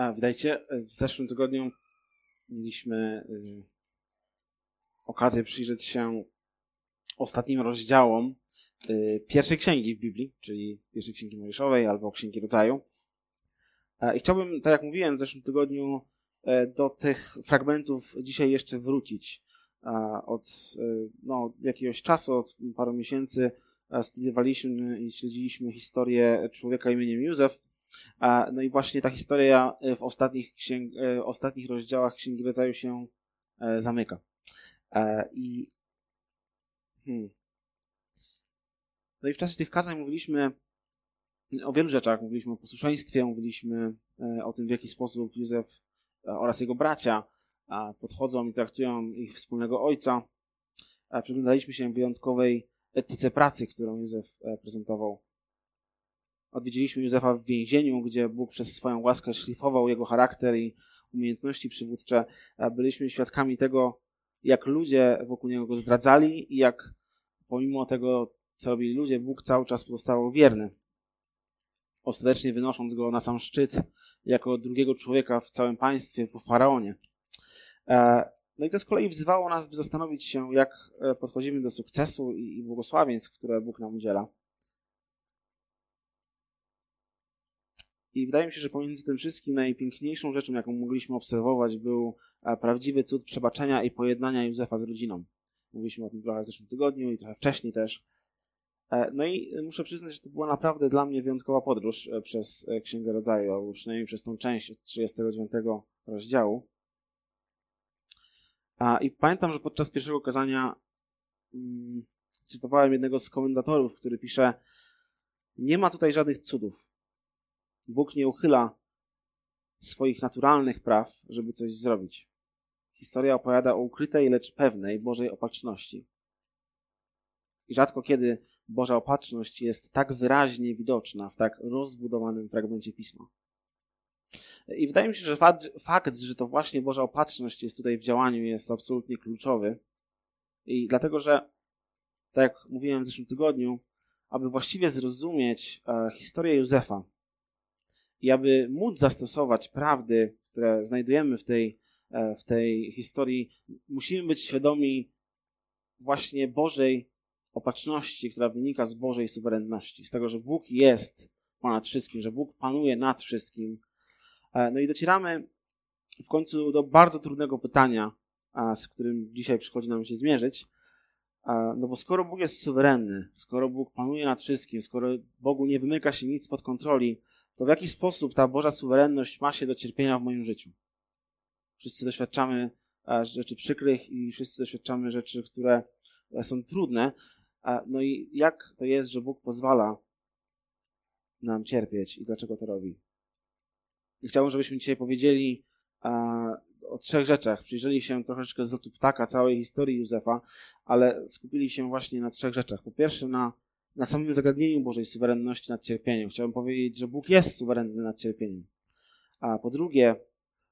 A, witajcie. W zeszłym tygodniu mieliśmy y, okazję przyjrzeć się ostatnim rozdziałom y, pierwszej księgi w Biblii, czyli pierwszej księgi Mojżeszowej albo księgi rodzaju. E, I chciałbym, tak jak mówiłem w zeszłym tygodniu, e, do tych fragmentów dzisiaj jeszcze wrócić. E, od no, jakiegoś czasu, od paru miesięcy studiowaliśmy i śledziliśmy historię człowieka imieniem Józef no i właśnie ta historia e, w ostatnich, księg, e, ostatnich rozdziałach Księgi Rodzaju się e, zamyka. I, hmm. No i w czasie tych kazań mówiliśmy o wielu rzeczach. Mówiliśmy o posłuszeństwie, mówiliśmy o tym, w jaki sposób Józef oraz jego bracia podchodzą i traktują ich wspólnego ojca. Przyglądaliśmy się wyjątkowej etyce pracy, którą Józef prezentował Odwiedziliśmy Józefa w więzieniu, gdzie Bóg przez swoją łaskę szlifował jego charakter i umiejętności przywódcze. Byliśmy świadkami tego, jak ludzie wokół niego go zdradzali i jak pomimo tego, co robili ludzie, Bóg cały czas pozostawał wierny. Ostatecznie wynosząc go na sam szczyt jako drugiego człowieka w całym państwie po faraonie. E, no i to z kolei wzywało nas, by zastanowić się, jak e, podchodzimy do sukcesu i błogosławieństw, które Bóg nam udziela. I wydaje mi się, że pomiędzy tym wszystkim najpiękniejszą rzeczą, jaką mogliśmy obserwować, był e, prawdziwy cud przebaczenia i pojednania Józefa z rodziną. Mówiliśmy o tym trochę w zeszłym tygodniu i trochę wcześniej też. E, no i muszę przyznać, że to była naprawdę dla mnie wyjątkowa podróż e, przez Księgę Rodzaju, albo przynajmniej przez tą część od 39 rozdziału. I pamiętam, że podczas pierwszego kazania mm, cytowałem jednego z komentatorów, który pisze: Nie ma tutaj żadnych cudów. Bóg nie uchyla swoich naturalnych praw, żeby coś zrobić. Historia opowiada o ukrytej, lecz pewnej Bożej opatrzności. I rzadko kiedy Boża opatrzność jest tak wyraźnie widoczna w tak rozbudowanym fragmencie pisma. I wydaje mi się, że fakt, fakt, że to właśnie Boża opatrzność jest tutaj w działaniu, jest absolutnie kluczowy. I dlatego, że, tak jak mówiłem w zeszłym tygodniu, aby właściwie zrozumieć e, historię Józefa, i aby móc zastosować prawdy, które znajdujemy w tej, e, w tej historii, musimy być świadomi właśnie Bożej opatrzności, która wynika z Bożej suwerenności, z tego, że Bóg jest ponad wszystkim, że Bóg panuje nad wszystkim. E, no i docieramy w końcu do bardzo trudnego pytania, z którym dzisiaj przychodzi nam się zmierzyć. No bo skoro Bóg jest suwerenny, skoro Bóg panuje nad wszystkim, skoro Bogu nie wymyka się nic pod kontroli, to w jaki sposób ta Boża suwerenność ma się do cierpienia w moim życiu? Wszyscy doświadczamy e, rzeczy przykrych i wszyscy doświadczamy rzeczy, które e, są trudne. E, no i jak to jest, że Bóg pozwala nam cierpieć i dlaczego to robi? I chciałbym, żebyśmy dzisiaj powiedzieli o trzech rzeczach. Przyjrzeli się troszeczkę z lotu ptaka całej historii Józefa, ale skupili się właśnie na trzech rzeczach. Po pierwsze na na samym zagadnieniu Bożej suwerenności nad cierpieniem. Chciałbym powiedzieć, że Bóg jest suwerenny nad cierpieniem. A po drugie,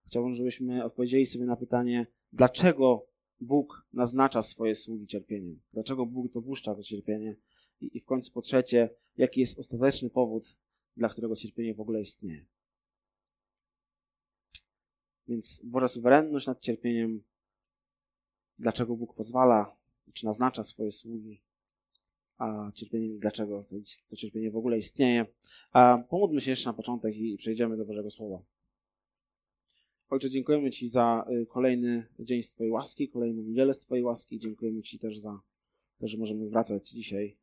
chciałbym, żebyśmy odpowiedzieli sobie na pytanie, dlaczego Bóg naznacza swoje sługi cierpieniem? Dlaczego Bóg dopuszcza to cierpienie? I, I w końcu po trzecie, jaki jest ostateczny powód, dla którego cierpienie w ogóle istnieje? Więc Boża suwerenność nad cierpieniem, dlaczego Bóg pozwala, czy naznacza swoje sługi, a cierpieniem i dlaczego to, to cierpienie w ogóle istnieje. A pomódlmy się jeszcze na początek i przejdziemy do Bożego Słowa. Ojcze, dziękujemy Ci za y, kolejny dzień z Twojej łaski, kolejną niedzielę z Twojej łaski. Dziękujemy Ci też za to, że możemy wracać dzisiaj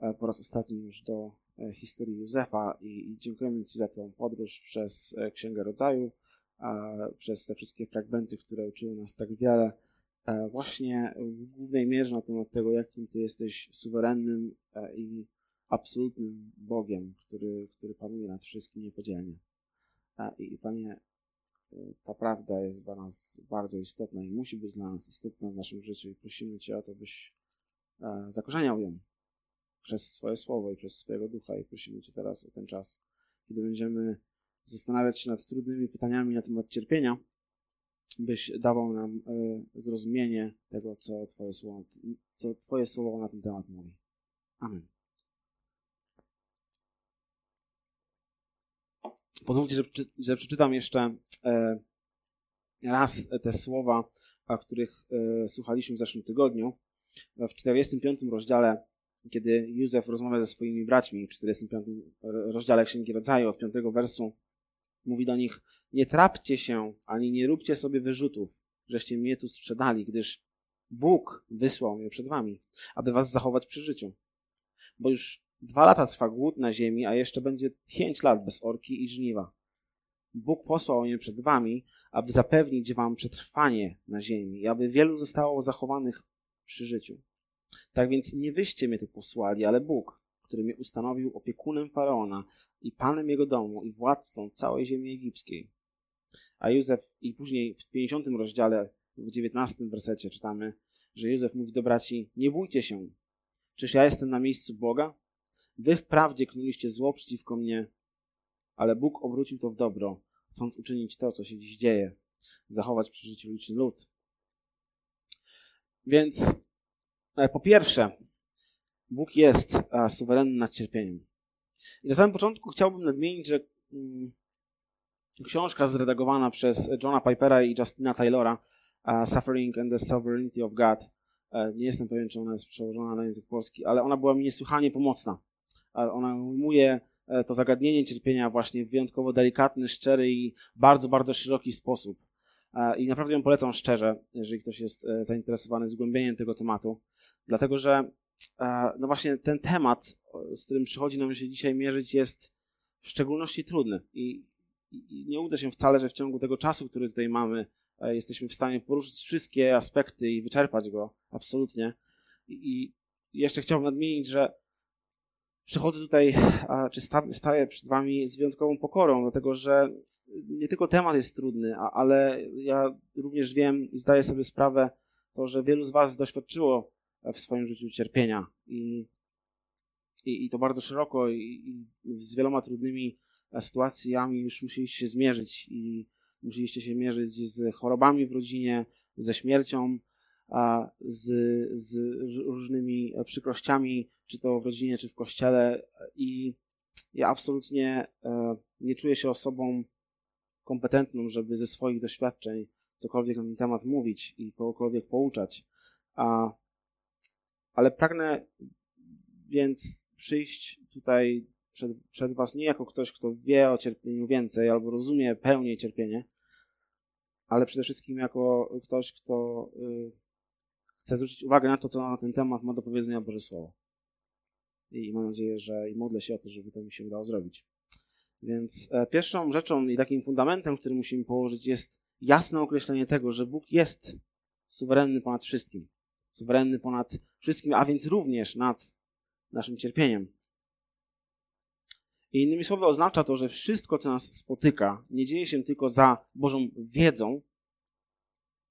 e, po raz ostatni już do e, historii Józefa i dziękujemy Ci za tę podróż przez e, Księgę Rodzaju, przez te wszystkie fragmenty, które uczyły nas tak wiele właśnie w głównej mierze na temat tego, jakim Ty jesteś suwerennym e, i absolutnym Bogiem, który, który panuje nad wszystkim niepodzielnie. E, I Panie, ta prawda jest dla nas bardzo istotna i musi być dla nas istotna w naszym życiu i prosimy Cię o to, byś zakorzeniał ją przez swoje słowo i przez swojego ducha i prosimy Cię teraz o ten czas, kiedy będziemy zastanawiać się nad trudnymi pytaniami na temat cierpienia, byś dawał nam e, zrozumienie tego, co Twoje słowo, co Twoje słowo na ten temat mówi. Amen. Pozwólcie, że, że przeczytam jeszcze e, raz te słowa, o których e, słuchaliśmy w zeszłym tygodniu. W 45 rozdziale, kiedy Józef rozmawia ze swoimi braćmi, w 45 rozdziale Księgi Rodzaju, od 5 wersu, mówi do nich, nie trapcie się, ani nie róbcie sobie wyrzutów, żeście mnie tu sprzedali, gdyż Bóg wysłał mnie przed wami, aby was zachować przy życiu. Bo już dwa lata trwa głód na ziemi, a jeszcze będzie pięć lat bez orki i żniwa. Bóg posłał mnie przed wami, aby zapewnić wam przetrwanie na ziemi i aby wielu zostało zachowanych przy życiu. Tak więc nie wyście mnie tu posłali, ale Bóg, który mnie ustanowił opiekunem Faraona i panem jego domu i władcą całej ziemi egipskiej. A Józef, i później w 50 rozdziale, w 19 wersecie czytamy, że Józef mówi do braci, nie bójcie się, czyż ja jestem na miejscu Boga? Wy wprawdzie knuliście zło przeciwko mnie, ale Bóg obrócił to w dobro, chcąc uczynić to, co się dziś dzieje, zachować przy życiu liczny lud. Więc e, po pierwsze, Bóg jest e, suwerenny nad cierpieniem. I na samym początku chciałbym nadmienić, że mm, książka zredagowana przez Johna Pipera i Justina Taylora, Suffering and the Sovereignty of God, uh, nie jestem pewien, czy ona jest przełożona na język polski, ale ona była mi niesłychanie pomocna. Ona ujmuje e, to zagadnienie cierpienia właśnie w wyjątkowo delikatny, szczery i bardzo, bardzo szeroki sposób. I naprawdę ją polecam szczerze, jeżeli ktoś jest e, zainteresowany zgłębieniem tego tematu, dlatego że no właśnie ten temat, z którym przychodzi nam się dzisiaj mierzyć, jest w szczególności trudny. I, i nie uda się wcale, że w ciągu tego czasu, który tutaj mamy, e, jesteśmy w stanie poruszyć wszystkie aspekty i wyczerpać go absolutnie. I, i jeszcze chciałbym nadmienić, że przychodzę tutaj, czy staję przed Wami z wyjątkową pokorą, dlatego że nie tylko temat jest trudny, ale ja również wiem i zdaję sobie sprawę, to, że wielu z Was doświadczyło w swoim życiu cierpienia i, i, i to bardzo szeroko i, i z wieloma trudnymi sytuacjami już musieliście się zmierzyć i musieliście się mierzyć z chorobami w rodzinie, ze śmiercią, z, z różnymi przykrościami, czy to w rodzinie, czy w kościele. I ja absolutnie e, nie czuję się osobą kompetentną, żeby ze swoich doświadczeń cokolwiek na ten temat mówić i kogokolwiek pouczać. A, ale pragnę więc przyjść tutaj przed, przed Was nie jako ktoś, kto wie o cierpieniu więcej albo rozumie pełniej cierpienie, ale przede wszystkim jako ktoś, kto y, chce zwrócić uwagę na to, co na ten temat ma do powiedzenia Boże Słowo. I mam nadzieję, że i modlę się o to, żeby to mi się udało zrobić. Więc e, pierwszą rzeczą i takim fundamentem, który musimy położyć, jest jasne określenie tego, że Bóg jest suwerenny ponad wszystkim. Suwerenny ponad wszystkim, a więc również nad naszym cierpieniem. I innymi słowy oznacza to, że wszystko, co nas spotyka, nie dzieje się tylko za Bożą wiedzą,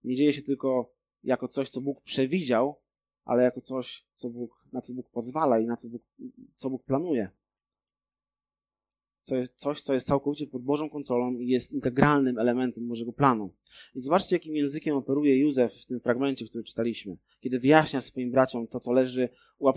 nie dzieje się tylko jako coś, co Bóg przewidział, ale jako coś, co Bóg, na co Bóg pozwala i na co Bóg, co Bóg planuje. Co jest, coś, co jest całkowicie pod Bożą kontrolą i jest integralnym elementem Bożego planu. I zobaczcie, jakim językiem operuje Józef w tym fragmencie, który czytaliśmy, kiedy wyjaśnia swoim braciom to, co leży u,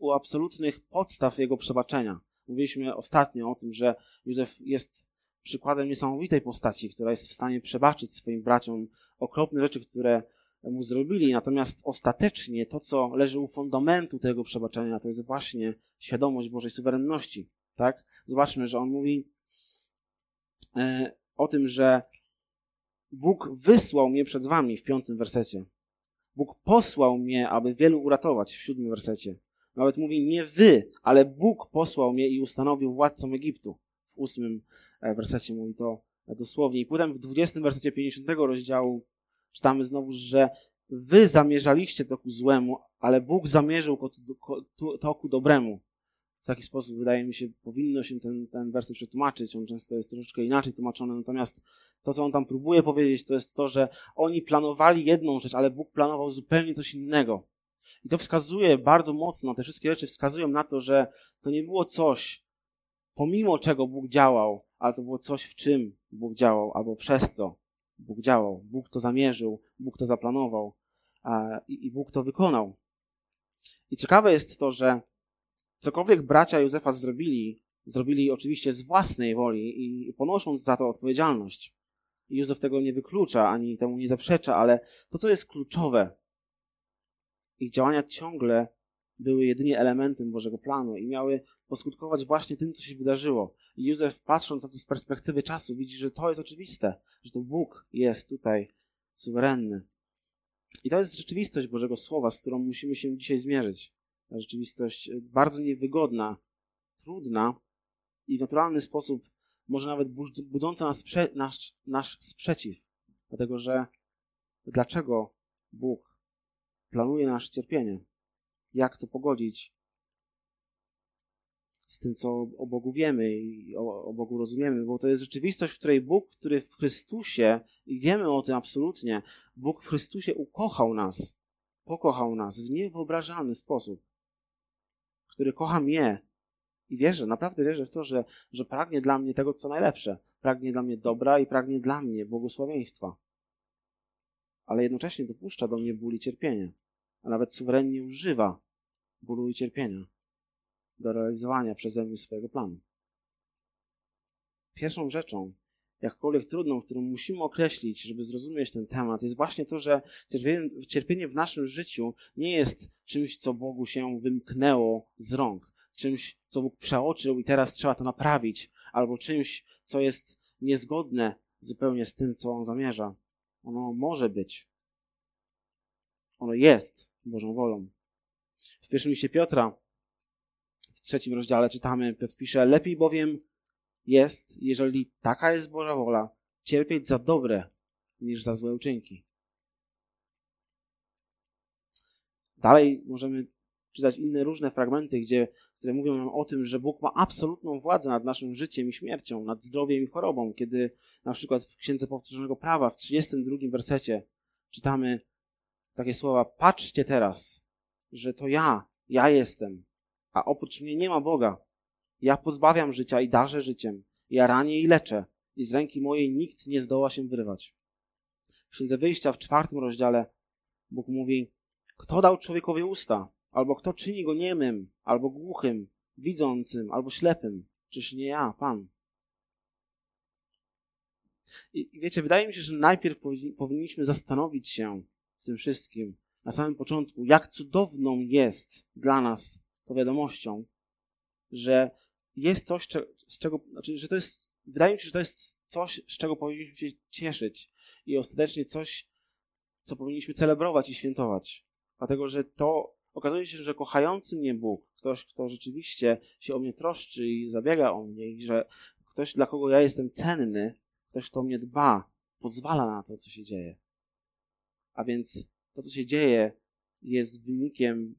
u absolutnych podstaw jego przebaczenia. Mówiliśmy ostatnio o tym, że Józef jest przykładem niesamowitej postaci, która jest w stanie przebaczyć swoim braciom okropne rzeczy, które mu zrobili. Natomiast ostatecznie to, co leży u fundamentu tego przebaczenia, to jest właśnie świadomość Bożej suwerenności. Tak? Zobaczmy, że on mówi e, o tym, że Bóg wysłał mnie przed wami w piątym wersecie. Bóg posłał mnie, aby wielu uratować w siódmym wersecie. Nawet mówi, nie wy, ale Bóg posłał mnie i ustanowił władcą Egiptu. W ósmym e, wersecie mówi to dosłownie. I potem w dwudziestym wersecie 50 rozdziału czytamy znowu, że wy zamierzaliście to ku złemu, ale Bóg zamierzył to ku dobremu. W taki sposób, wydaje mi się, powinno się ten, ten werset przetłumaczyć. On często jest troszeczkę inaczej tłumaczony, natomiast to, co on tam próbuje powiedzieć, to jest to, że oni planowali jedną rzecz, ale Bóg planował zupełnie coś innego. I to wskazuje bardzo mocno, te wszystkie rzeczy wskazują na to, że to nie było coś, pomimo czego Bóg działał, ale to było coś, w czym Bóg działał, albo przez co Bóg działał. Bóg to zamierzył, Bóg to zaplanował a, i, i Bóg to wykonał. I ciekawe jest to, że cokolwiek bracia Józefa zrobili, zrobili oczywiście z własnej woli i ponosząc za to odpowiedzialność. Józef tego nie wyklucza ani temu nie zaprzecza, ale to, co jest kluczowe, ich działania ciągle były jedynie elementem Bożego planu i miały poskutkować właśnie tym, co się wydarzyło. I Józef, patrząc na to z perspektywy czasu, widzi, że to jest oczywiste, że to Bóg jest tutaj suwerenny. I to jest rzeczywistość Bożego Słowa, z którą musimy się dzisiaj zmierzyć. Rzeczywistość bardzo niewygodna, trudna i w naturalny sposób może nawet budząca nas, nasz, nasz sprzeciw. Dlatego, że dlaczego Bóg planuje nasze cierpienie? Jak to pogodzić z tym, co o Bogu wiemy i o, o, Bogu rozumiemy, bo to jest rzeczywistość, w której Bóg, który w Chrystusie, i wiemy o tym absolutnie, Bóg w Chrystusie ukochał nas, pokochał nas w niewyobrażalny sposób, który kocha mnie i wierzę, naprawdę wierzę w to, że, że pragnie dla mnie tego, co najlepsze. Pragnie dla mnie dobra i pragnie dla mnie błogosławieństwa. Ale jednocześnie dopuszcza do mnie ból i cierpienie, a nawet suwerennie używa bólu i cierpienia do realizowania przeze mnie swojego planu. Pierwszą rzeczą, jakkolwiek trudną, którą musimy określić, żeby zrozumieć ten temat, jest właśnie to, że cierpienie, w naszym życiu nie jest czymś, co Bogu się wymknęło z rąk, czymś, co Bóg przeoczył i teraz trzeba to naprawić, albo czymś, co jest niezgodne zupełnie z tym, co On zamierza. Ono może być. Ono jest Bożą wolą. W pierwszym liście Piotra trzecim rozdziale czytamy, Piotr pisze, lepiej bowiem jest, jeżeli taka jest Boża wola, cierpieć za dobre niż za złe uczynki. Dalej możemy czytać inne różne fragmenty, gdzie, które mówią nam o tym, że Bóg ma absolutną władzę nad naszym życiem i śmiercią, nad zdrowiem i chorobą. Kiedy na przykład w Księdze Powtórzonego Prawa w 32 wersecie czytamy takie słowa: Patrzcie teraz, że to ja, ja jestem, a oprócz mnie nie ma Boga. Ja pozbawiam życia i darzę życiem. Ja ranię i leczę. I z ręki mojej nikt nie zdoła się wyrwać. W Księdze Wyjścia w czwartym rozdziale Bóg mówi, kto dał człowiekowi usta? Albo kto czyni go niemym, albo głuchym, widzącym, albo ślepym? Czyż nie ja, Pan? I wiecie, wydaje mi się, że najpierw powinniśmy zastanowić się w tym wszystkim, na samym początku, jak cudowną jest dla nas to wiadomością, że jest coś, z czego, znaczy, że to jest, wydaje mi się, że to jest coś, z czego powinniśmy się cieszyć i ostatecznie coś, co powinniśmy celebrować i świętować. Dlatego, że to okazuje się, że kochający mnie Bóg, ktoś, kto rzeczywiście się o mnie troszczy i zabiega o mnie, i że ktoś, dla kogo ja jestem cenny, ktoś, kto mnie dba, pozwala na to, co się dzieje. A więc to, co się dzieje, jest wynikiem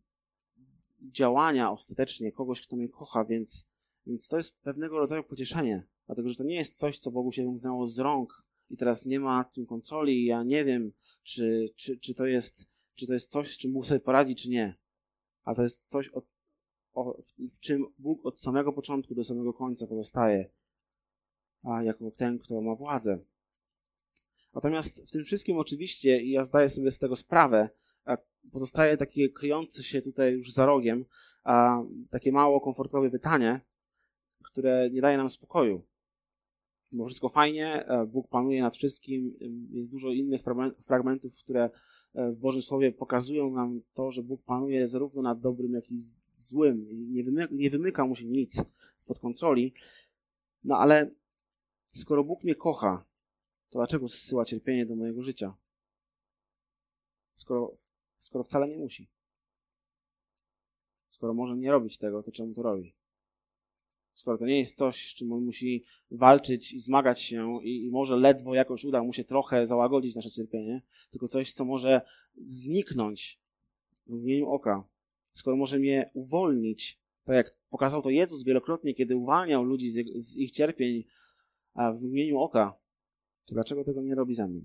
działania ostatecznie kogoś, kto mnie kocha, więc, więc to jest pewnego rodzaju pocieszenie, dlatego że to nie jest coś, co Bogu się wymknęło z rąk i teraz nie ma tym kontroli ja nie wiem, czy, czy, czy, to jest, czy to jest coś, z czym Bóg sobie poradzi, czy nie. A to jest coś, o, w czym Bóg od samego początku do samego końca pozostaje, a jako ten, kto ma władzę. Natomiast w tym wszystkim oczywiście, i ja zdaję sobie z tego sprawę, pozostaje takie kryjące się tutaj już za rogiem, a takie mało komfortowe pytanie, które nie daje nam spokoju. Bo wszystko fajnie, e, Bóg panuje nad wszystkim, jest dużo innych fragmentów, które e, w Bożym Słowie pokazują nam to, że Bóg panuje zarówno nad dobrym, jak i złym. Nie wymyka, nie wymyka mu się nic spod kontroli. No ale skoro Bóg mnie kocha, to dlaczego zsyła cierpienie do mojego życia? Skoro skoro wcale nie musi? Skoro może nie robić tego, to czemu to robi? Skoro to nie jest coś, z czym on musi walczyć i zmagać się i, może ledwo jakoś uda mu się trochę załagodzić nasze cierpienie, tylko coś, co może zniknąć w mgnieniu oka. Skoro może mnie uwolnić, tak jak pokazał to Jezus wielokrotnie, kiedy uwalniał ludzi z, ich cierpień w mgnieniu oka, to dlaczego tego nie robi za mną?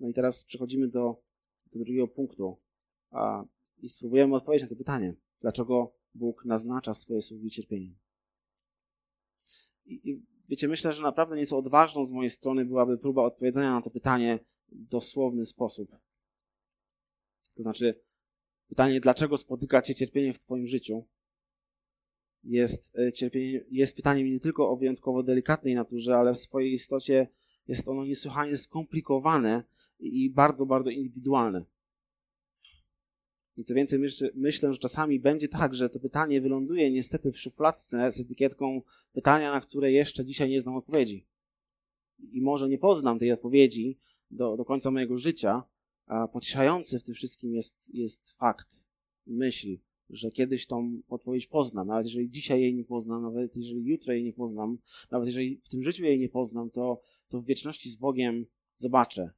No i teraz przechodzimy do, do drugiego punktu a, i spróbujemy odpowiedzieć na to pytanie. Dlaczego Bóg naznacza swoje sługi cierpieniem? I, I, wiecie, myślę, że naprawdę nieco odważną z mojej strony byłaby próba odpowiedzenia na to pytanie w dosłowny sposób. To znaczy, pytanie, dlaczego spotyka cię cierpienie w twoim życiu? jest, e, cierpienie, jest pytaniem nie tylko o wyjątkowo delikatnej naturze, ale w swojej istocie jest ono niesłychanie skomplikowane i bardzo, bardzo indywidualne. I co więcej, myślę, że czasami będzie tak, że to pytanie wyląduje niestety w szufladce z etykietką pytania, na które jeszcze dzisiaj nie znam odpowiedzi. I może nie poznam tej odpowiedzi do, do końca mojego życia, a pocieszający w tym wszystkim jest, jest fakt, myśl, że kiedyś tą odpowiedź poznam. Nawet jeżeli dzisiaj jej nie poznam, nawet jeżeli jutro jej nie poznam, nawet jeżeli w tym życiu jej nie poznam, to, to w wieczności z Bogiem zobaczę.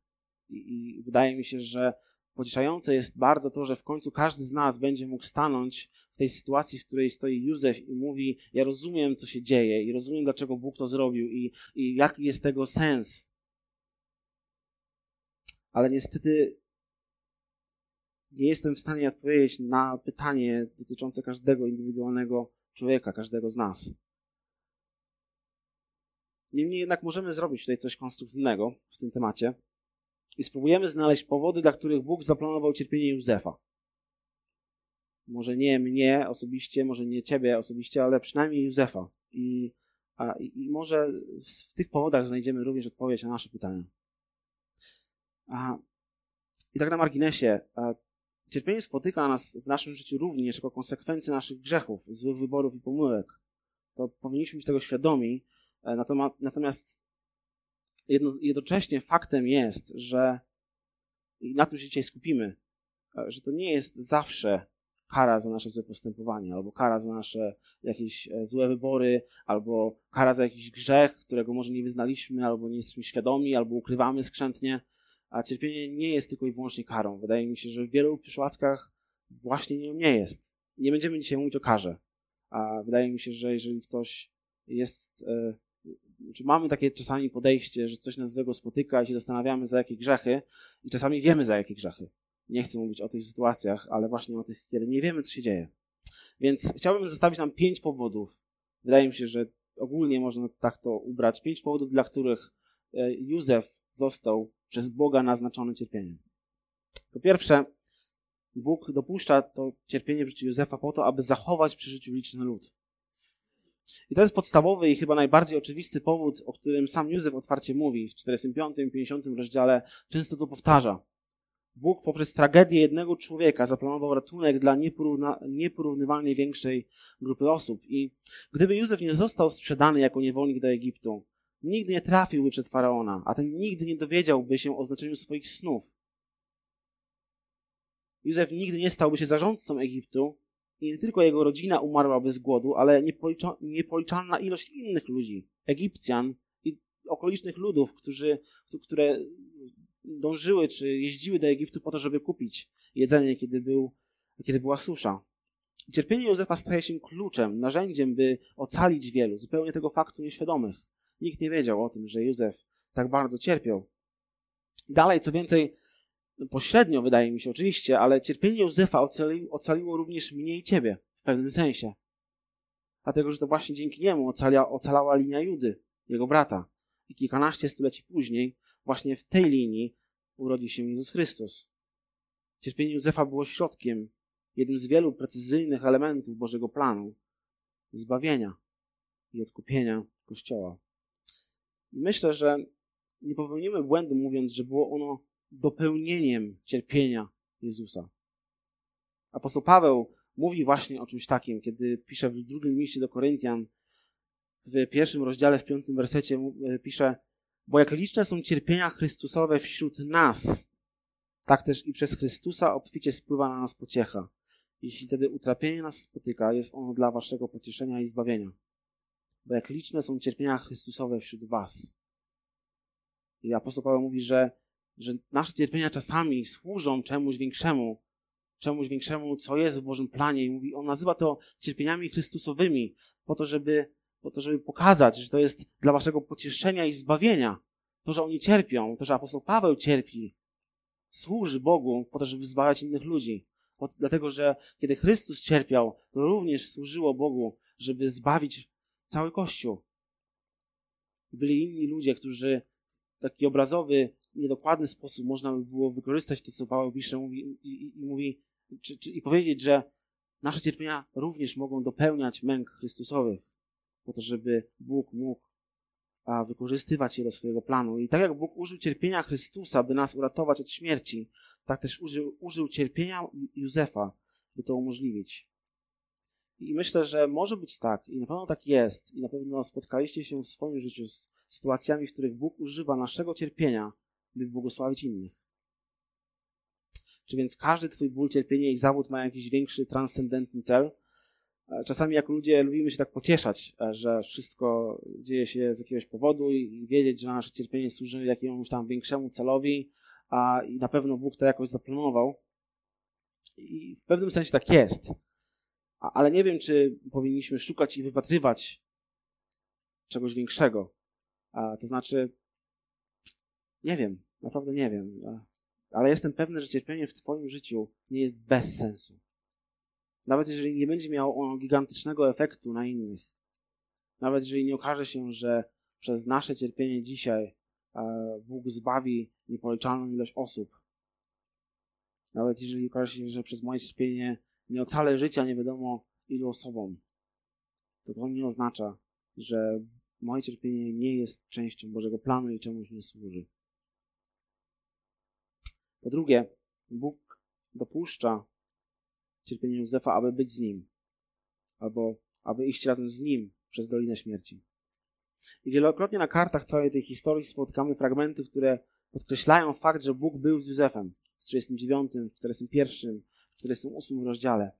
I, I, wydaje mi się, że pocieszające jest bardzo to, że w końcu każdy z nas będzie mógł stanąć w tej sytuacji, w której stoi Józef i mówi: Ja rozumiem, co się dzieje, i rozumiem, dlaczego Bóg to zrobił, i, i jaki jest tego sens. Ale niestety nie jestem w stanie odpowiedzieć na pytanie dotyczące każdego indywidualnego człowieka, każdego z nas. Niemniej jednak możemy zrobić tutaj coś konstruktywnego w tym temacie i spróbujemy znaleźć powody, dla których Bóg zaplanował cierpienie Józefa. Może nie mnie osobiście, może nie ciebie osobiście, ale przynajmniej Józefa. I, a, i może w, w, tych powodach znajdziemy również odpowiedź na nasze pytania. A, I tak na marginesie, a, cierpienie spotyka nas w naszym życiu również jako konsekwencję naszych grzechów, złych wyborów i pomyłek. To powinniśmy być tego świadomi, e, natomiast jedno, jednocześnie faktem jest, że i na tym się dzisiaj skupimy, e, że to nie jest zawsze kara za nasze złe postępowanie, albo kara za nasze jakieś e, złe wybory, albo kara za jakiś grzech, którego może nie wyznaliśmy, albo nie jesteśmy świadomi, albo ukrywamy skrzętnie. A cierpienie nie jest tylko i wyłącznie karą. Wydaje mi się, że w wielu przypadkach właśnie nią nie jest. Nie będziemy dzisiaj mówić o karze. A wydaje mi się, że jeżeli ktoś jest e, czy mamy takie czasami podejście, że coś nas złego spotyka i się zastanawiamy za jakie grzechy i czasami wiemy za jakie grzechy. Nie chcę mówić o tych sytuacjach, ale właśnie o tych, kiedy nie wiemy, co się dzieje. Więc chciałbym zostawić nam pięć powodów. Wydaje mi się, że ogólnie można tak to ubrać. Pięć powodów, dla których e, Józef został przez Boga naznaczony cierpieniem. Po pierwsze, Bóg dopuszcza to cierpienie w życiu Józefa po to, aby zachować przy życiu liczny lud. I to jest podstawowy i chyba najbardziej oczywisty powód, o którym sam Józef otwarcie mówi w 45 i 50 rozdziale, często to powtarza. Bóg poprzez tragedię jednego człowieka zaplanował ratunek dla nieporównywalnie większej grupy osób. I gdyby Józef nie został sprzedany jako niewolnik do Egiptu, nigdy nie trafiłby przed faraona, a ten nigdy nie dowiedziałby się o znaczeniu swoich snów. Józef nigdy nie stałby się zarządcą Egiptu, nie tylko jego rodzina umarłaby z głodu, ale niepoliczalna ilość innych ludzi, Egipcjan i okolicznych ludów, którzy, które dążyły czy jeździły do Egiptu po to, żeby kupić jedzenie, kiedy, był, kiedy była susza. Cierpienie Józefa staje się kluczem, narzędziem, by ocalić wielu, zupełnie tego faktu nieświadomych. Nikt nie wiedział o tym, że Józef tak bardzo cierpiał. Dalej, co więcej, pośrednio wydaje mi się oczywiście, ale cierpienie Józefa ocali, ocaliło również mnie i ciebie w pewnym sensie. Dlatego, że to właśnie dzięki niemu ocala, ocalała linia Judy, jego brata. I kilkanaście stuleci później, właśnie w tej linii urodzi się Jezus Chrystus. Cierpienie Józefa było środkiem, jednym z wielu precyzyjnych elementów Bożego planu zbawienia i odkupienia Kościoła. I myślę, że nie popełnimy błędu mówiąc, że było ono dopełnieniem cierpienia Jezusa. Apostoł Paweł mówi właśnie o czymś takim, kiedy pisze w drugim liście do Koryntian, w pierwszym rozdziale, w piątym wersecie e, pisze, bo jak liczne są cierpienia Chrystusowe wśród nas, tak też i przez Chrystusa obficie spływa na nas pociecha. Jeśli wtedy utrapienie nas spotyka, jest ono dla waszego pocieszenia i zbawienia. Bo jak liczne są cierpienia Chrystusowe wśród was. I apostoł Paweł mówi, że że nasze cierpienia czasami służą czemuś większemu, czemuś większemu, co jest w Bożym planie. I mówi, on nazywa to cierpieniami Chrystusowymi, po to, żeby, po to, żeby pokazać, że to jest dla waszego pocieszenia i zbawienia. To, że oni cierpią, to, że apostoł Paweł cierpi, służy Bogu po to, żeby zbawiać innych ludzi. Dlatego, że kiedy Chrystus cierpiał, to również służyło Bogu, żeby zbawić cały Kościół. Byli inni ludzie, którzy taki obrazowy niedokładny sposób można by było wykorzystać to, co Paweł pisze mówi, i, i, i mówi, czy, czy, i powiedzieć, że nasze cierpienia również mogą dopełniać męk Chrystusowych, po to, żeby Bóg mógł a, wykorzystywać je do swojego planu. I tak jak Bóg użył cierpienia Chrystusa, by nas uratować od śmierci, tak też użył, użył cierpienia Józefa, by to umożliwić. I myślę, że może być tak, i na pewno tak jest, i na pewno spotkaliście się w swoim życiu z sytuacjami, w których Bóg używa naszego cierpienia, by błogosławić innych. Czy więc każdy Twój ból, cierpienie i zawód ma jakiś większy, transcendentny cel? E, czasami jako ludzie lubimy się tak pocieszać, e, że wszystko dzieje się z jakiegoś powodu i wiedzieć, że nasze cierpienie służy jakiemuś tam większemu celowi, a i na pewno Bóg to jakoś zaplanował. I w pewnym sensie tak jest. Ale nie wiem, czy powinniśmy szukać i wypatrywać czegoś większego. To znaczy, nie wiem, naprawdę nie wiem. Ale jestem pewny, że cierpienie w Twoim życiu nie jest bez sensu. Nawet jeżeli nie będzie miało ono gigantycznego efektu na innych. Nawet jeżeli nie okaże się, że przez nasze cierpienie dzisiaj Bóg zbawi niepoliczalną ilość osób. Nawet jeżeli okaże się, że przez moje cierpienie nie ocalę życia nie wiadomo ilu osobom, to to nie oznacza, że moje cierpienie nie jest częścią Bożego planu i czemuś nie służy. Po drugie, Bóg dopuszcza cierpienie Józefa, aby być z nim, albo aby iść razem z nim przez Dolinę Śmierci. I wielokrotnie na kartach całej tej historii spotkamy fragmenty, które podkreślają fakt, że Bóg był z Józefem w 39, 41, 48 rozdziale.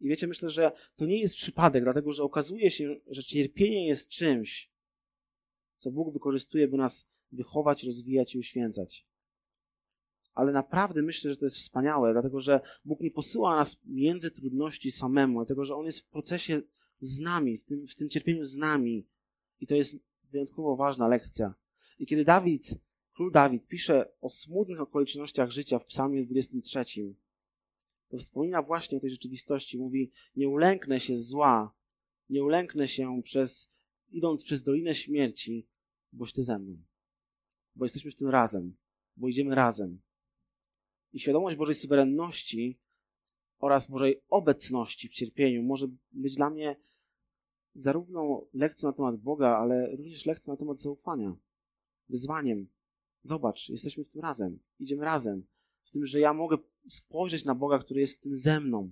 I wiecie, myślę, że to nie jest przypadek, dlatego że okazuje się, że cierpienie jest czymś, co Bóg wykorzystuje, by nas wychować, rozwijać i uświęcać. Ale naprawdę myślę, że to jest wspaniałe, dlatego że Bóg nie posyła nas między trudności samemu, dlatego że On jest w procesie z nami, w tym, w tym cierpieniu z nami. I to jest wyjątkowo ważna lekcja. I kiedy Dawid, król Dawid, pisze o smutnych okolicznościach życia w Psalmie 23, to wspomina właśnie o tej rzeczywistości. Mówi: Nie ulęknę się zła, nie ulęknę się przez, idąc przez dolinę śmierci, boś ty ze mną. Bo jesteśmy w tym razem, bo idziemy razem. I świadomość Bożej suwerenności oraz Bożej obecności w cierpieniu może być dla mnie zarówno lekcją na temat Boga, ale również lekcją na temat zaufania, wyzwaniem. Zobacz, jesteśmy w tym razem, idziemy razem. W tym, że ja mogę spojrzeć na Boga, który jest w tym ze mną.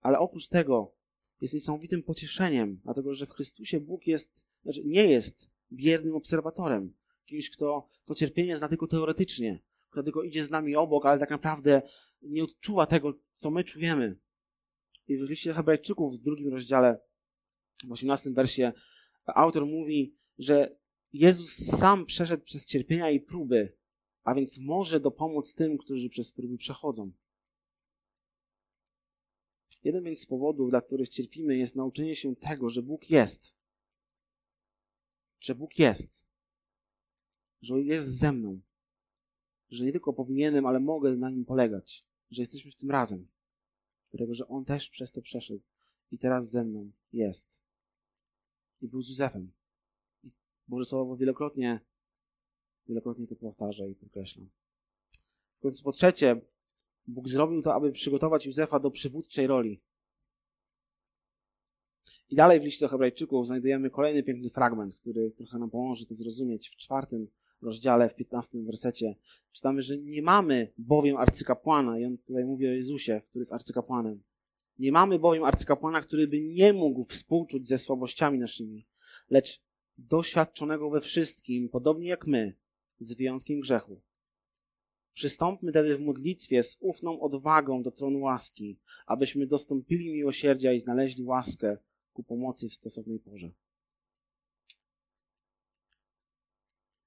Ale oprócz tego jest niesamowitym pocieszeniem, dlatego że w Chrystusie Bóg jest, znaczy nie jest biernym obserwatorem, kimś, kto to cierpienie zna tylko teoretycznie, kto tylko idzie z nami obok, ale tak naprawdę nie odczuwa tego, co my czujemy. I w liście Hebrajczyków w drugim rozdziale, w 18 wersie, autor mówi, że Jezus sam przeszedł przez cierpienia i próby, a więc może dopomóc tym, którzy przez próby przechodzą. Jeden więc z powodów, dla których cierpimy, jest nauczenie się tego, że Bóg jest. Że Bóg jest. Że jest ze mną. Że nie tylko powinienem, ale mogę na nim polegać. Że jesteśmy w tym razem. Dlatego, że On też przez to przeszedł i teraz ze mną jest. I był z Józefem. I Boże Słowo wielokrotnie Wielokrotnie to powtarza i podkreślam. W końcu po trzecie, Bóg zrobił to, aby przygotować Józefa do przywódczej roli. I dalej w liście do Hebrajczyków znajdujemy kolejny piękny fragment, który trochę nam pomoże to zrozumieć. W czwartym rozdziale, w piętnastym wersecie czytamy, że nie mamy bowiem arcykapłana, i on tutaj mówi o Jezusie, który jest arcykapłanem. Nie mamy bowiem arcykapłana, który by nie mógł współczuć ze słabościami naszymi, lecz doświadczonego we wszystkim, podobnie jak my, z wyjątkiem grzechu. Przystąpmy tedy w modlitwie z ufną odwagą do tronu łaski, abyśmy dostąpili miłosierdzia i znaleźli łaskę ku pomocy w stosownej porze.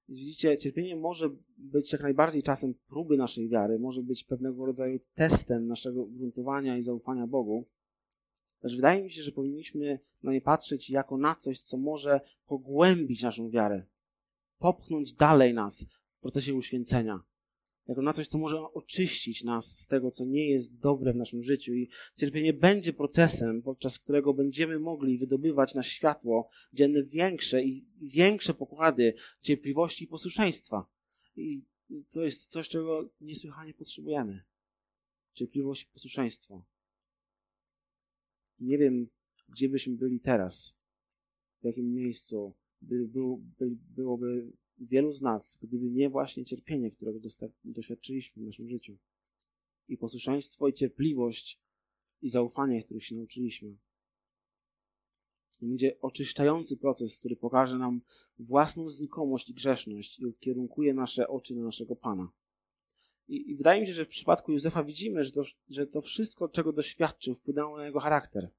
Widzicie, cierpienie może być jak najbardziej czasem próby naszej wiary, może być pewnego rodzaju testem naszego gruntowania i zaufania Bogu. Lecz wydaje mi się, że powinniśmy na nie patrzeć jako na coś, co może pogłębić naszą wiarę, popchnąć dalej nas w procesie uświęcenia. Jako na coś, co może oczyścić nas z tego, co nie jest dobre w naszym życiu. I cierpienie będzie procesem, podczas którego będziemy mogli wydobywać na światło dzienne większe i większe pokłady cierpliwości i posłuszeństwa. I to jest coś, czego niesłychanie potrzebujemy. Cierpliwość i posłuszeństwo. Nie wiem, gdzie byśmy byli teraz, w jakim miejscu by, był, by, byłoby wielu z nas, gdyby nie właśnie cierpienie, którego doświadczyliśmy w naszym życiu. I posłuszeństwo, i cierpliwość, i zaufanie, których się nauczyliśmy. Będzie oczyszczający proces, który pokaże nam własną znikomość i grzeszność i ukierunkuje nasze oczy na naszego Pana. I, I, wydaje mi się, że w przypadku Józefa widzimy, że to, że to wszystko, czego doświadczył, wpłynęło na jego charakter.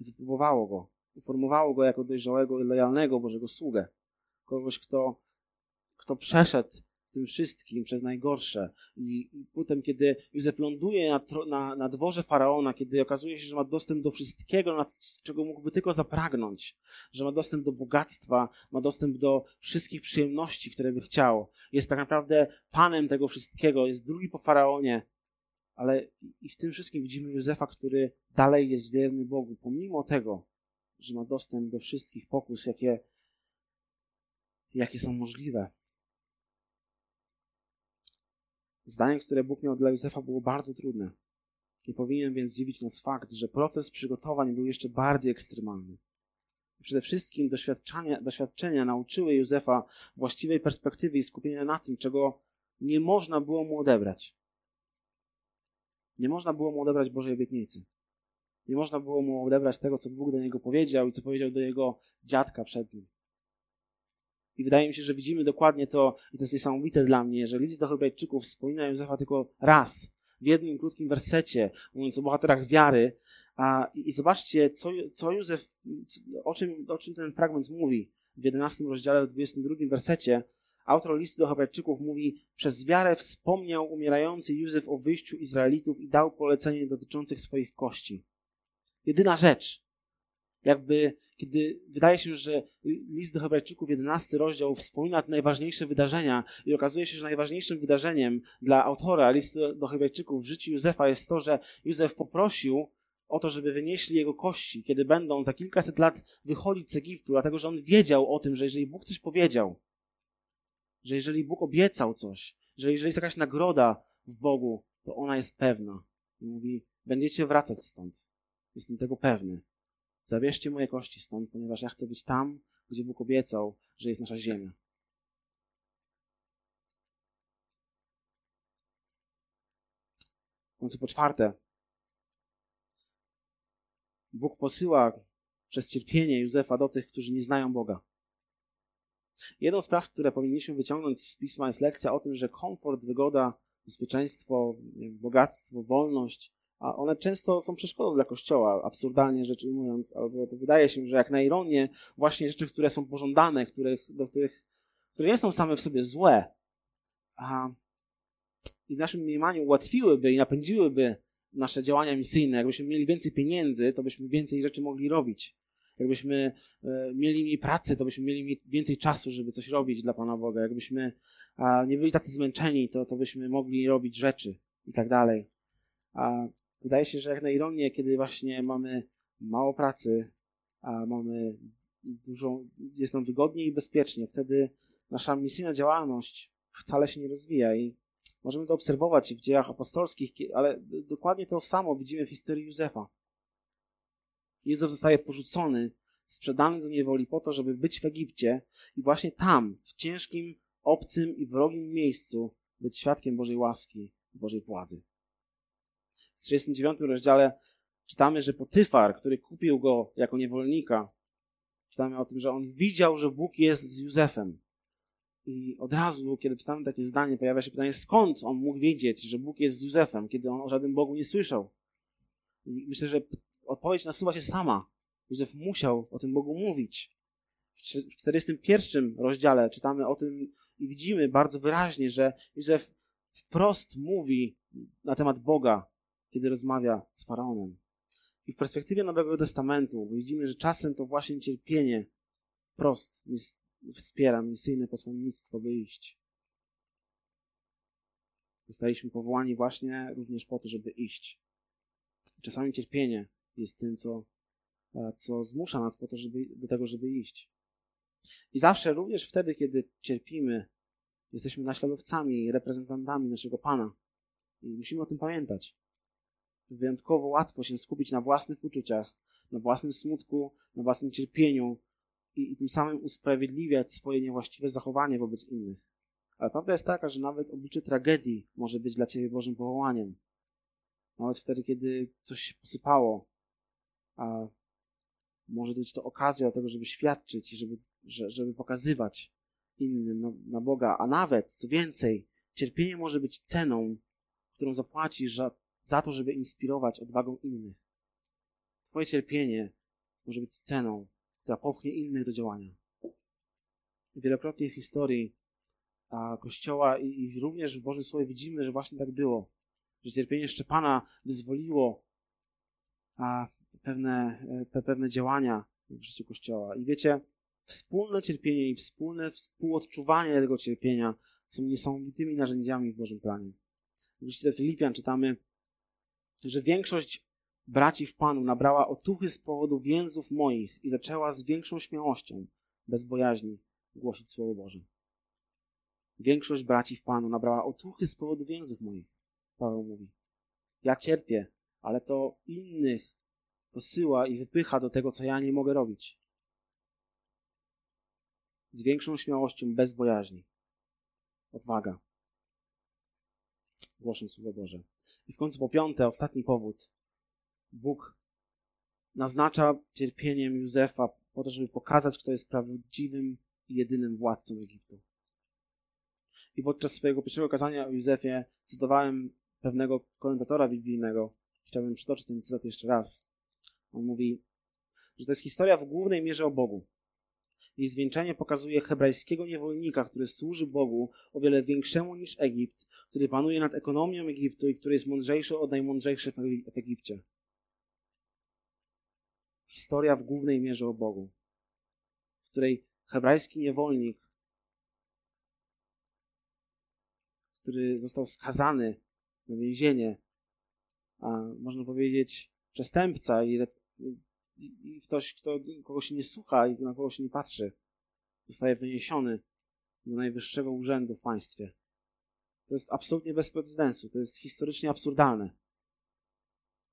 Wypróbowało go, uformowało go jako dojrzałego i lojalnego Bożego sługę. Kogoś, kto, kto przeszedł tym wszystkim przez najgorsze. I, potem, kiedy Józef ląduje na, na, na dworze faraona, kiedy okazuje się, że ma dostęp do wszystkiego, czego mógłby tylko zapragnąć, że ma dostęp do bogactwa, ma dostęp do wszystkich przyjemności, które by chciał, jest tak naprawdę panem tego wszystkiego, jest drugi po faraonie, ale i w tym wszystkim widzimy Józefa, który dalej jest wierny Bogu, pomimo tego, że ma dostęp do wszystkich pokus, jakie, jakie są możliwe. Zdanie, które Bóg miał dla Józefa, było bardzo trudne. Nie powinien więc dziwić nas fakt, że proces przygotowań był jeszcze bardziej ekstremalny. Przede wszystkim doświadczenia, doświadczenia nauczyły Józefa właściwej perspektywy i skupienia na tym, czego nie można było mu odebrać. Nie można było mu odebrać Bożej obietnicy. Nie można było mu odebrać tego, co Bóg do niego powiedział i co powiedział do jego dziadka przed nim. I wydaje mi się, że widzimy dokładnie to, i to jest niesamowite dla mnie, że list do Hebrajczyków wspomina Józefa tylko raz, w jednym krótkim wersecie, mówiąc o bohaterach wiary. A, I zobaczcie, co, co Józef, o czym, o czym ten fragment mówi w 11 rozdziale, w 22 wersecie. Autor listu do Hebrajczyków mówi: Przez wiarę wspomniał umierający Józef o wyjściu Izraelitów i dał polecenie dotyczących swoich kości. Jedyna rzecz, jakby kiedy wydaje się, że list do Hebrajczyków, 11 rozdział, wspomina te najważniejsze wydarzenia i okazuje się, że najważniejszym wydarzeniem dla autora listu do Hebrajczyków w życiu Józefa jest to, że Józef poprosił o to, żeby wynieśli jego kości, kiedy będą za kilkaset lat wychodzić z Egiptu, dlatego że on wiedział o tym, że jeżeli Bóg coś powiedział, że jeżeli Bóg obiecał coś, że jeżeli jest jakaś nagroda w Bogu, to ona jest pewna. I mówi, będziecie wracać stąd. Jestem tego pewny. Zabierzcie moje kości stąd, ponieważ ja chcę być tam, gdzie Bóg obiecał, że jest nasza ziemia. W końcu po czwarte, Bóg posyła przez cierpienie Józefa do tych, którzy nie znają Boga. Jedną z spraw, które powinniśmy wyciągnąć z pisma, jest lekcja o tym, że komfort, wygoda, bezpieczeństwo, bogactwo, wolność a one często są przeszkodą dla Kościoła, absurdalnie rzecz ujmując, albo to wydaje się, że jak na ironię, właśnie rzeczy, które są pożądane, których, do których, które nie są same w sobie złe, a i w naszym mniemaniu ułatwiłyby i napędziłyby nasze działania misyjne. Jakbyśmy mieli więcej pieniędzy, to byśmy więcej rzeczy mogli robić. Jakbyśmy e, mieli mniej pracy, to byśmy mieli więcej czasu, żeby coś robić dla Pana Boga. Jakbyśmy nie byli tacy zmęczeni, to, to byśmy mogli robić rzeczy i tak dalej. Wydaje się, że jak na ironię, kiedy właśnie mamy mało pracy, a mamy dużo, jest nam wygodnie i bezpiecznie, wtedy nasza misyjna działalność wcale się nie rozwija i możemy to obserwować w dziejach apostolskich, ale dokładnie to samo widzimy w historii Józefa. Józef zostaje porzucony, sprzedany do niewoli po to, żeby być w Egipcie i właśnie tam, w ciężkim, obcym i wrogim miejscu, być świadkiem Bożej łaski, Bożej władzy 39 rozdziale czytamy, że Potyfar, który kupił go jako niewolnika, czytamy o tym, że on widział, że Bóg jest z Józefem. I od razu, kiedy czytamy takie zdanie, pojawia się pytanie, skąd on mógł wiedzieć, że Bóg jest z Józefem, kiedy on o żadnym Bogu nie słyszał. I myślę, że odpowiedź nasuwa się sama. Józef musiał o tym Bogu mówić. W 41 rozdziale czytamy o tym i widzimy bardzo wyraźnie, że Józef wprost mówi na temat Boga kiedy rozmawia z faraonem. I w perspektywie Nowego Testamentu widzimy, że czasem to właśnie cierpienie wprost wspiera misyjne posłannictwo, by iść. Zostaliśmy powołani właśnie również po to, żeby iść. Czasami cierpienie jest tym, co, e, co zmusza nas po to, żeby, do tego, żeby iść. I zawsze, również wtedy, kiedy cierpimy, jesteśmy naśladowcami, reprezentantami naszego Pana. I musimy o tym pamiętać wyjątkowo łatwo się skupić na własnych uczuciach, na własnym smutku, na własnym cierpieniu i, i tym samym usprawiedliwiać swoje niewłaściwe zachowanie wobec innych. Ale prawda jest taka, że nawet oblicze tragedii może być dla ciebie Bożym powołaniem. Nawet wtedy, kiedy coś się posypało, a może być to okazja do tego, żeby świadczyć i żeby, żeby pokazywać innym na, na Boga. A nawet, co więcej, cierpienie może być ceną, którą zapłacisz za, za to, żeby inspirować odwagą innych. Twoje cierpienie może być ceną, która popchnie innych do działania. Wielokrotnie w historii a, Kościoła i, i również w Bożym Słowie widzimy, że właśnie tak było. Że cierpienie Szczepana wyzwoliło a, pewne, pe, pewne działania w życiu Kościoła. I wiecie, wspólne cierpienie i wspólne współodczuwanie tego cierpienia są niesamowitymi narzędziami w Bożym planie. W liście do Filipian czytamy, że większość braci w Panu nabrała otuchy z powodu więzów moich i zaczęła z większą śmiałością, bez bojaźni, głosić Słowo Boże. Większość braci w Panu nabrała otuchy z powodu więzów moich, Paweł mówi. Ja cierpię, ale to innych posyła i wypycha do tego, co ja nie mogę robić. Z większą śmiałością, bez bojaźni. Odwaga. Głoszę Słowo Boże. I w końcu po piąte, ostatni powód. Bóg naznacza cierpieniem Józefa po to, żeby pokazać, kto jest prawdziwym i jedynym władcą Egiptu. I podczas swojego pierwszego kazania o Józefie cytowałem pewnego komentatora biblijnego. Chciałbym przytoczyć ten cytat jeszcze raz. On mówi, że to jest historia w głównej mierze o Bogu. Jej zwieńczenie pokazuje hebrajskiego niewolnika, który służy Bogu o wiele większemu niż Egipt, który panuje nad ekonomią Egiptu i który jest mądrzejszy od najmądrzejszych w Egipcie. Historia w głównej mierze o Bogu, w której hebrajski niewolnik, który został skazany na więzienie, a można powiedzieć przestępca i i ktoś, kto, kogo się nie słucha i na kogo się nie patrzy, zostaje wyniesiony do najwyższego urzędu w państwie. To jest absolutnie bez precedensu, to jest historycznie absurdalne.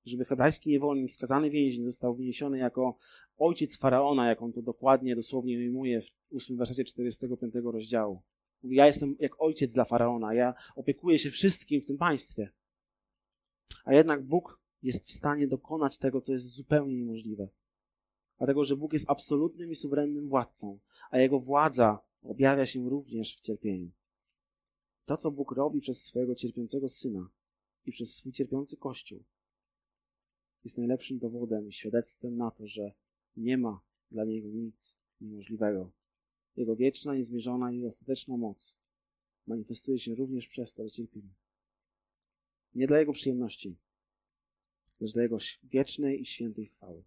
Żeby hebrajski niewolnik, skazany więzień, został wyniesiony jako ojciec faraona, jak on to dokładnie, dosłownie ujmuje w 8 wersecie 45 rozdziału. Ja jestem jak ojciec dla faraona, ja opiekuję się wszystkim w tym państwie. A jednak Bóg jest w stanie dokonać tego, co jest zupełnie niemożliwe. Dlatego, że Bóg jest absolutnym i suwerennym władcą, a Jego władza objawia się również w cierpieniu. To, co Bóg robi przez swojego cierpiącego Syna i przez swój cierpiący Kościół, jest najlepszym dowodem i świadectwem na to, że nie ma dla Niego nic niemożliwego. Jego wieczna, niezmierzona i ostateczna moc manifestuje się również przez to, że cierpimy. Nie dla Jego przyjemności, lecz dla Jego wiecznej i świętej chwały.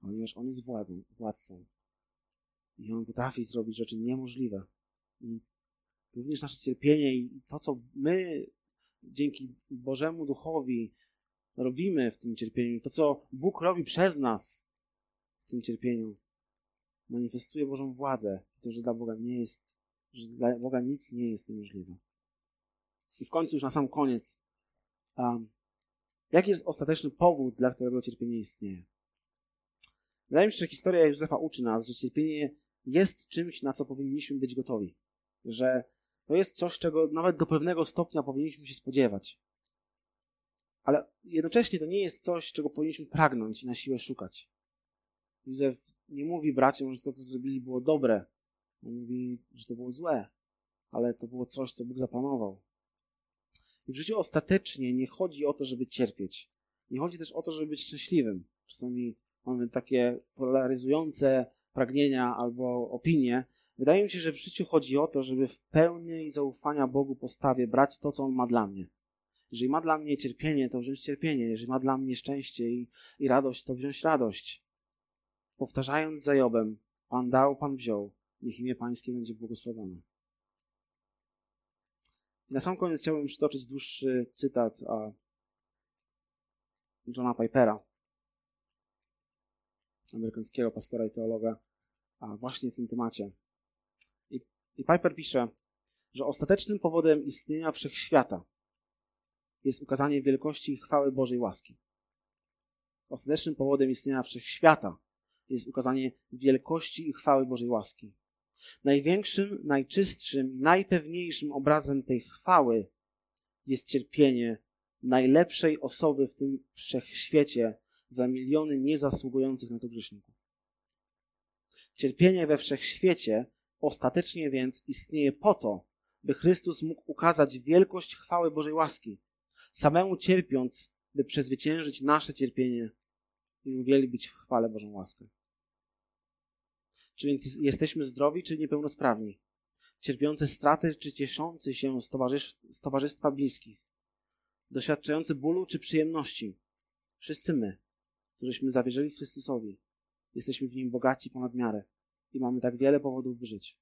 Ponieważ On jest władą, władcą. I On potrafi zrobić rzeczy niemożliwe. I również nasze cierpienie i to, co my dzięki Bożemu Duchowi robimy w tym cierpieniu, to, co Bóg robi przez nas w tym cierpieniu, manifestuje Bożą władzę. To, że dla Boga nie jest, że dla Boga nic nie jest niemożliwe. I w końcu, już na sam koniec, um, Jaki jest ostateczny powód, dla którego cierpienie istnieje? Wydaje mi się, że historia Józefa uczy nas, że cierpienie jest czymś, na co powinniśmy być gotowi. Że to jest coś, czego nawet do pewnego stopnia powinniśmy się spodziewać. Ale jednocześnie to nie jest coś, czego powinniśmy pragnąć i na siłę szukać. Józef nie mówi braciom, że to, co zrobili, było dobre. On mówi, że to było złe, ale to było coś, co Bóg zaplanował. W życiu ostatecznie nie chodzi o to, żeby cierpieć. Nie chodzi też o to, żeby być szczęśliwym. Czasami mamy takie polaryzujące pragnienia albo opinie. Wydaje mi się, że w życiu chodzi o to, żeby w pełni zaufania Bogu postawie brać to, co On ma dla mnie. Jeżeli ma dla mnie cierpienie, to wziąć cierpienie. Jeżeli ma dla mnie szczęście i, i radość, to wziąć radość. Powtarzając za Jobem, Pan dał, Pan wziął, niech imię Pańskie będzie błogosławione. Na sam koniec chciałbym przytoczyć dłuższy cytat Johna Pipera, amerykańskiego pastora i teologa, a właśnie w tym temacie. I, I Piper pisze, że ostatecznym powodem istnienia wszechświata jest ukazanie wielkości i chwały Bożej łaski. Ostatecznym powodem istnienia wszechświata jest ukazanie wielkości i chwały Bożej łaski. Największym, najczystszym, najpewniejszym obrazem tej chwały jest cierpienie najlepszej osoby w tym wszechświecie za miliony niezasługujących na to grzeszników. Cierpienie we wszechświecie ostatecznie więc istnieje po to, by Chrystus mógł ukazać wielkość chwały Bożej łaski, samemu cierpiąc, by przezwyciężyć nasze cierpienie i uwielbić w chwale Bożą łaskę. Czy więc jesteśmy zdrowi, czy niepełnosprawni? Cierpiący straty, czy cieszący się z, towarzysz, z towarzystwa bliskich? Doświadczający bólu, czy przyjemności? Wszyscy my, którzyśmy zawierzyli Chrystusowi, jesteśmy w Nim bogaci ponad miarę i mamy tak wiele powodów, by żyć.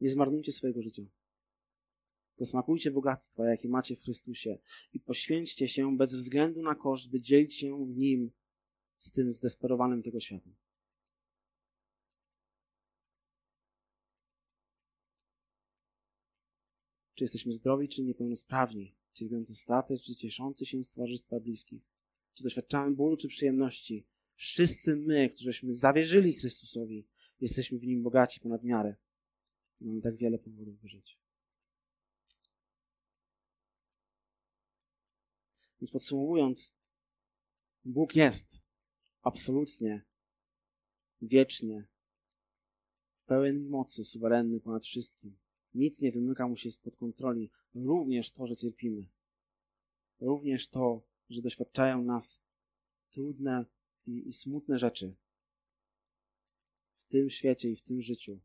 Nie zmarnujcie swojego życia. Zasmakujcie bogactwa, jakie macie w Chrystusie i poświęćcie się bez względu na koszt, by dzielić się Nim z tym zdesperowanym tego świata. Czy jesteśmy zdrowi, czy niepełnosprawni, cierpiący straty, czy cieszący się z towarzystwa bliskich, czy doświadczamy bólu, czy przyjemności. Wszyscy my, którzyśmy zawierzyli Chrystusowi, jesteśmy w Nim bogaci ponad miarę. Mamy tak wiele powodów, by żyć. Więc podsumowując, Bóg jest absolutnie, wiecznie, pełen mocy, suwerenny ponad wszystkim. Nic nie wymyka mu się spod kontroli. Również to, że cierpimy. Również to, że doświadczają nas trudne i, i smutne rzeczy w tym świecie i w tym życiu.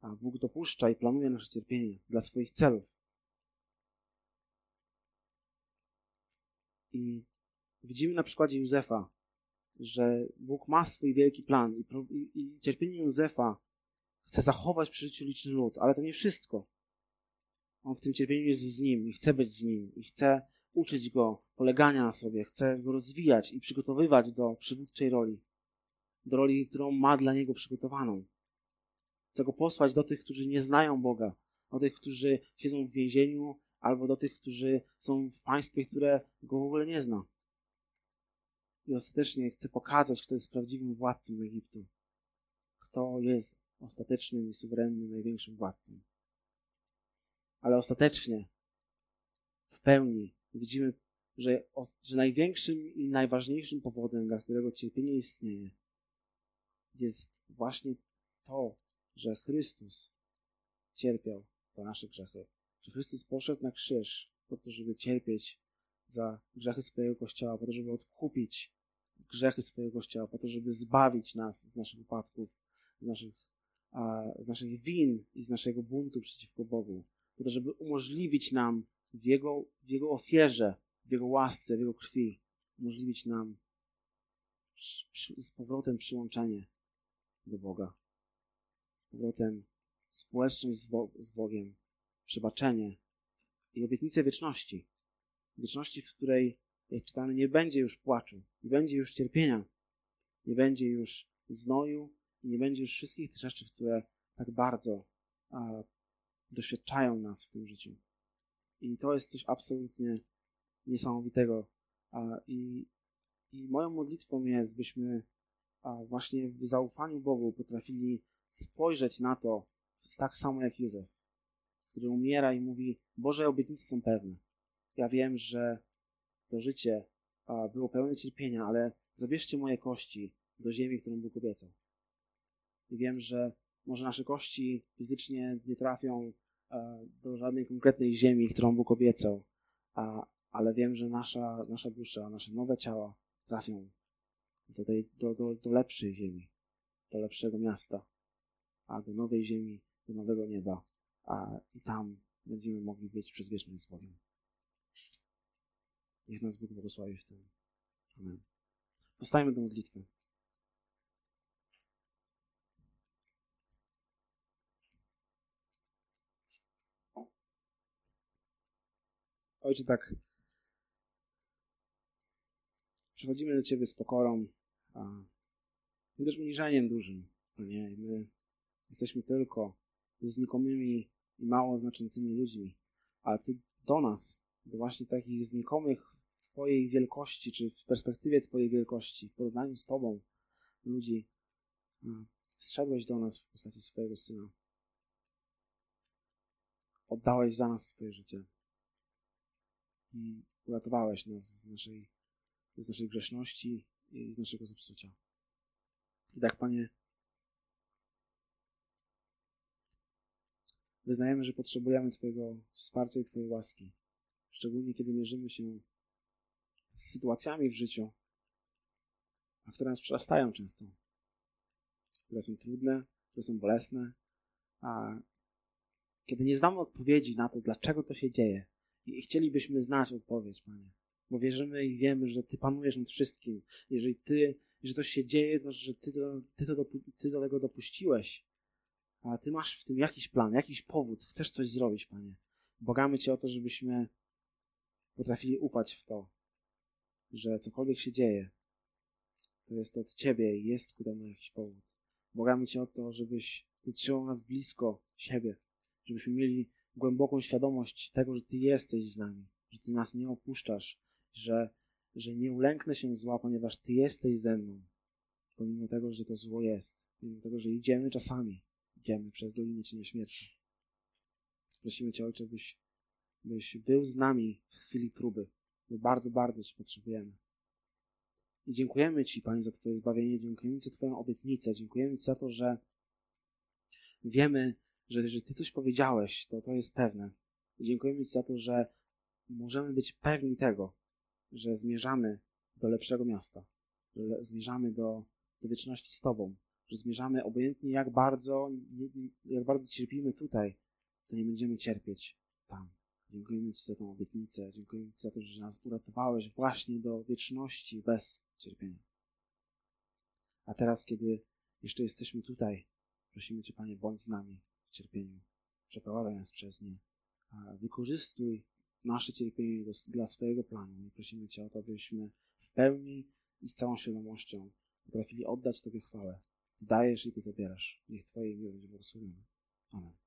A Bóg dopuszcza i planuje nasze cierpienie dla swoich celów. I widzimy na przykładzie Józefa, że Bóg ma swój wielki plan i, i, i cierpienie Józefa chce zachować przy życiu liczny lud, ale to nie wszystko. On w tym cierpieniu jest z nim i chce być z nim i chce uczyć go polegania na sobie, chce go rozwijać i przygotowywać do przywódczej roli, do roli, którą ma dla niego przygotowaną. Chce go posłać do tych, którzy nie znają Boga, do tych, którzy siedzą w więzieniu, albo do tych, którzy są w państwie, które go w ogóle nie zna. I ostatecznie chce pokazać, kto jest prawdziwym władcą Egiptu. Kto jest ostatecznym i suwerennym, największym władcą. Ale ostatecznie, w pełni, widzimy, że, że największym i najważniejszym powodem, dla którego cierpienie istnieje, jest właśnie to, że Chrystus cierpiał za nasze grzechy. Że Chrystus poszedł na krzyż po to, żeby cierpieć za grzechy swojego Kościoła, po to, żeby odkupić grzechy swojego Kościoła, po to, żeby zbawić nas z naszych upadków, z naszych, z naszych win i z naszego buntu przeciwko Bogu, po to, żeby umożliwić nam w Jego, w Jego ofierze, w Jego łasce, w Jego krwi, umożliwić nam z powrotem przyłączenie do Boga, z powrotem społeczność z, Bo z Bogiem, przebaczenie i obietnicę wieczności. Wieczności, w której, jak czytamy, nie będzie już płaczu, nie będzie już cierpienia, nie będzie już znoju i nie będzie już wszystkich tych rzeczy, które tak bardzo a, doświadczają nas w tym życiu. I to jest coś absolutnie niesamowitego. A, i, I moją modlitwą jest, byśmy a, właśnie w zaufaniu Bogu potrafili spojrzeć na to tak samo jak Józef, który umiera i mówi: Boże, obietnice są pewne. Ja wiem, że to życie było pełne cierpienia, ale zabierzcie moje kości do ziemi, którą Bóg obiecał. I wiem, że może nasze kości fizycznie nie trafią e, do żadnej konkretnej ziemi, którą Bóg obiecał, a, ale wiem, że nasza, nasza dusza, nasze nowe ciała trafią do, tej, do, do, do lepszej ziemi, do lepszego miasta, a do nowej ziemi, do nowego nieba, a i tam będziemy mogli być przez wieczność z Bogiem. Niech nas Bóg błogosławi w tym. Amen. Postajmy do modlitwy. Ojcze, tak przychodzimy do Ciebie z pokorą a, i też uniżeniem dużym. Nie? My jesteśmy tylko znikomymi i mało znaczącymi ludźmi, ale Ty do nas do właśnie takich znikomych w Twojej wielkości, czy w perspektywie Twojej wielkości, w porównaniu z Tobą, ludzi, zszedłeś do nas w postaci swojego Syna. Oddałeś za nas swoje życie uratowałeś nas z naszej, z naszej grzeszności i z naszego zepsucia. I tak, Panie, wyznajemy, że potrzebujemy Twojego wsparcia i Twojej łaski. Szczególnie kiedy mierzymy się z sytuacjami w życiu, a które nas przerastają często, które są trudne, które są bolesne, a kiedy nie znamy odpowiedzi na to, dlaczego to się dzieje, i chcielibyśmy znać odpowiedź, Panie, bo wierzymy i wiemy, że Ty panujesz nad wszystkim. Jeżeli Ty, że coś się dzieje, to że Ty, to, ty, to, ty do tego dopuściłeś, a Ty masz w tym jakiś plan, jakiś powód, chcesz coś zrobić, Panie. Bogamy Cię o to, żebyśmy potrafili ufać w to, że cokolwiek się dzieje, to jest od Ciebie i jest ku temu jakiś powód. Bogamy Cię o to, żebyś trzymał nas blisko siebie, żebyśmy mieli głęboką świadomość tego, że Ty jesteś z nami, że Ty nas nie opuszczasz, że, że nie ulęknę się zła, ponieważ Ty jesteś ze mną, pomimo tego, że to zło jest, pomimo tego, że idziemy czasami, idziemy przez Dolinę Cienia Śmierci. Prosimy Cię, Ojcze, byś, byś był z nami w chwili próby, bo bardzo, bardzo Ci potrzebujemy. I dziękujemy Ci, Panie, za Twoje zbawienie, dziękujemy Ci za Twoją obietnicę, dziękujemy Ci za to, że wiemy, że jeżeli Ty coś powiedziałeś, to to jest pewne. Dziękujemy Ci za to, że możemy być pewni tego, że zmierzamy do lepszego miasta, że zmierzamy do, do wieczności z Tobą, że zmierzamy obojętnie jak bardzo, jak bardzo cierpimy tutaj, to nie będziemy cierpieć tam. Dziękujemy Ci za tą obietnicę, dziękujemy Ci za to, że nas uratowałeś właśnie do wieczności bez cierpienia. A teraz, kiedy jeszcze jesteśmy tutaj, prosimy Cię, Panie, bądź z nami cierpieniu. Przeprowadzaj nas przez nie. Wykorzystuj nasze cierpienie do, dla swojego planu. I prosimy Cię o to, abyśmy w pełni i z całą świadomością potrafili oddać Tobie chwałę. Ty dajesz i Ty zabierasz. Niech Twoje imię będzie błogosławione. Amen.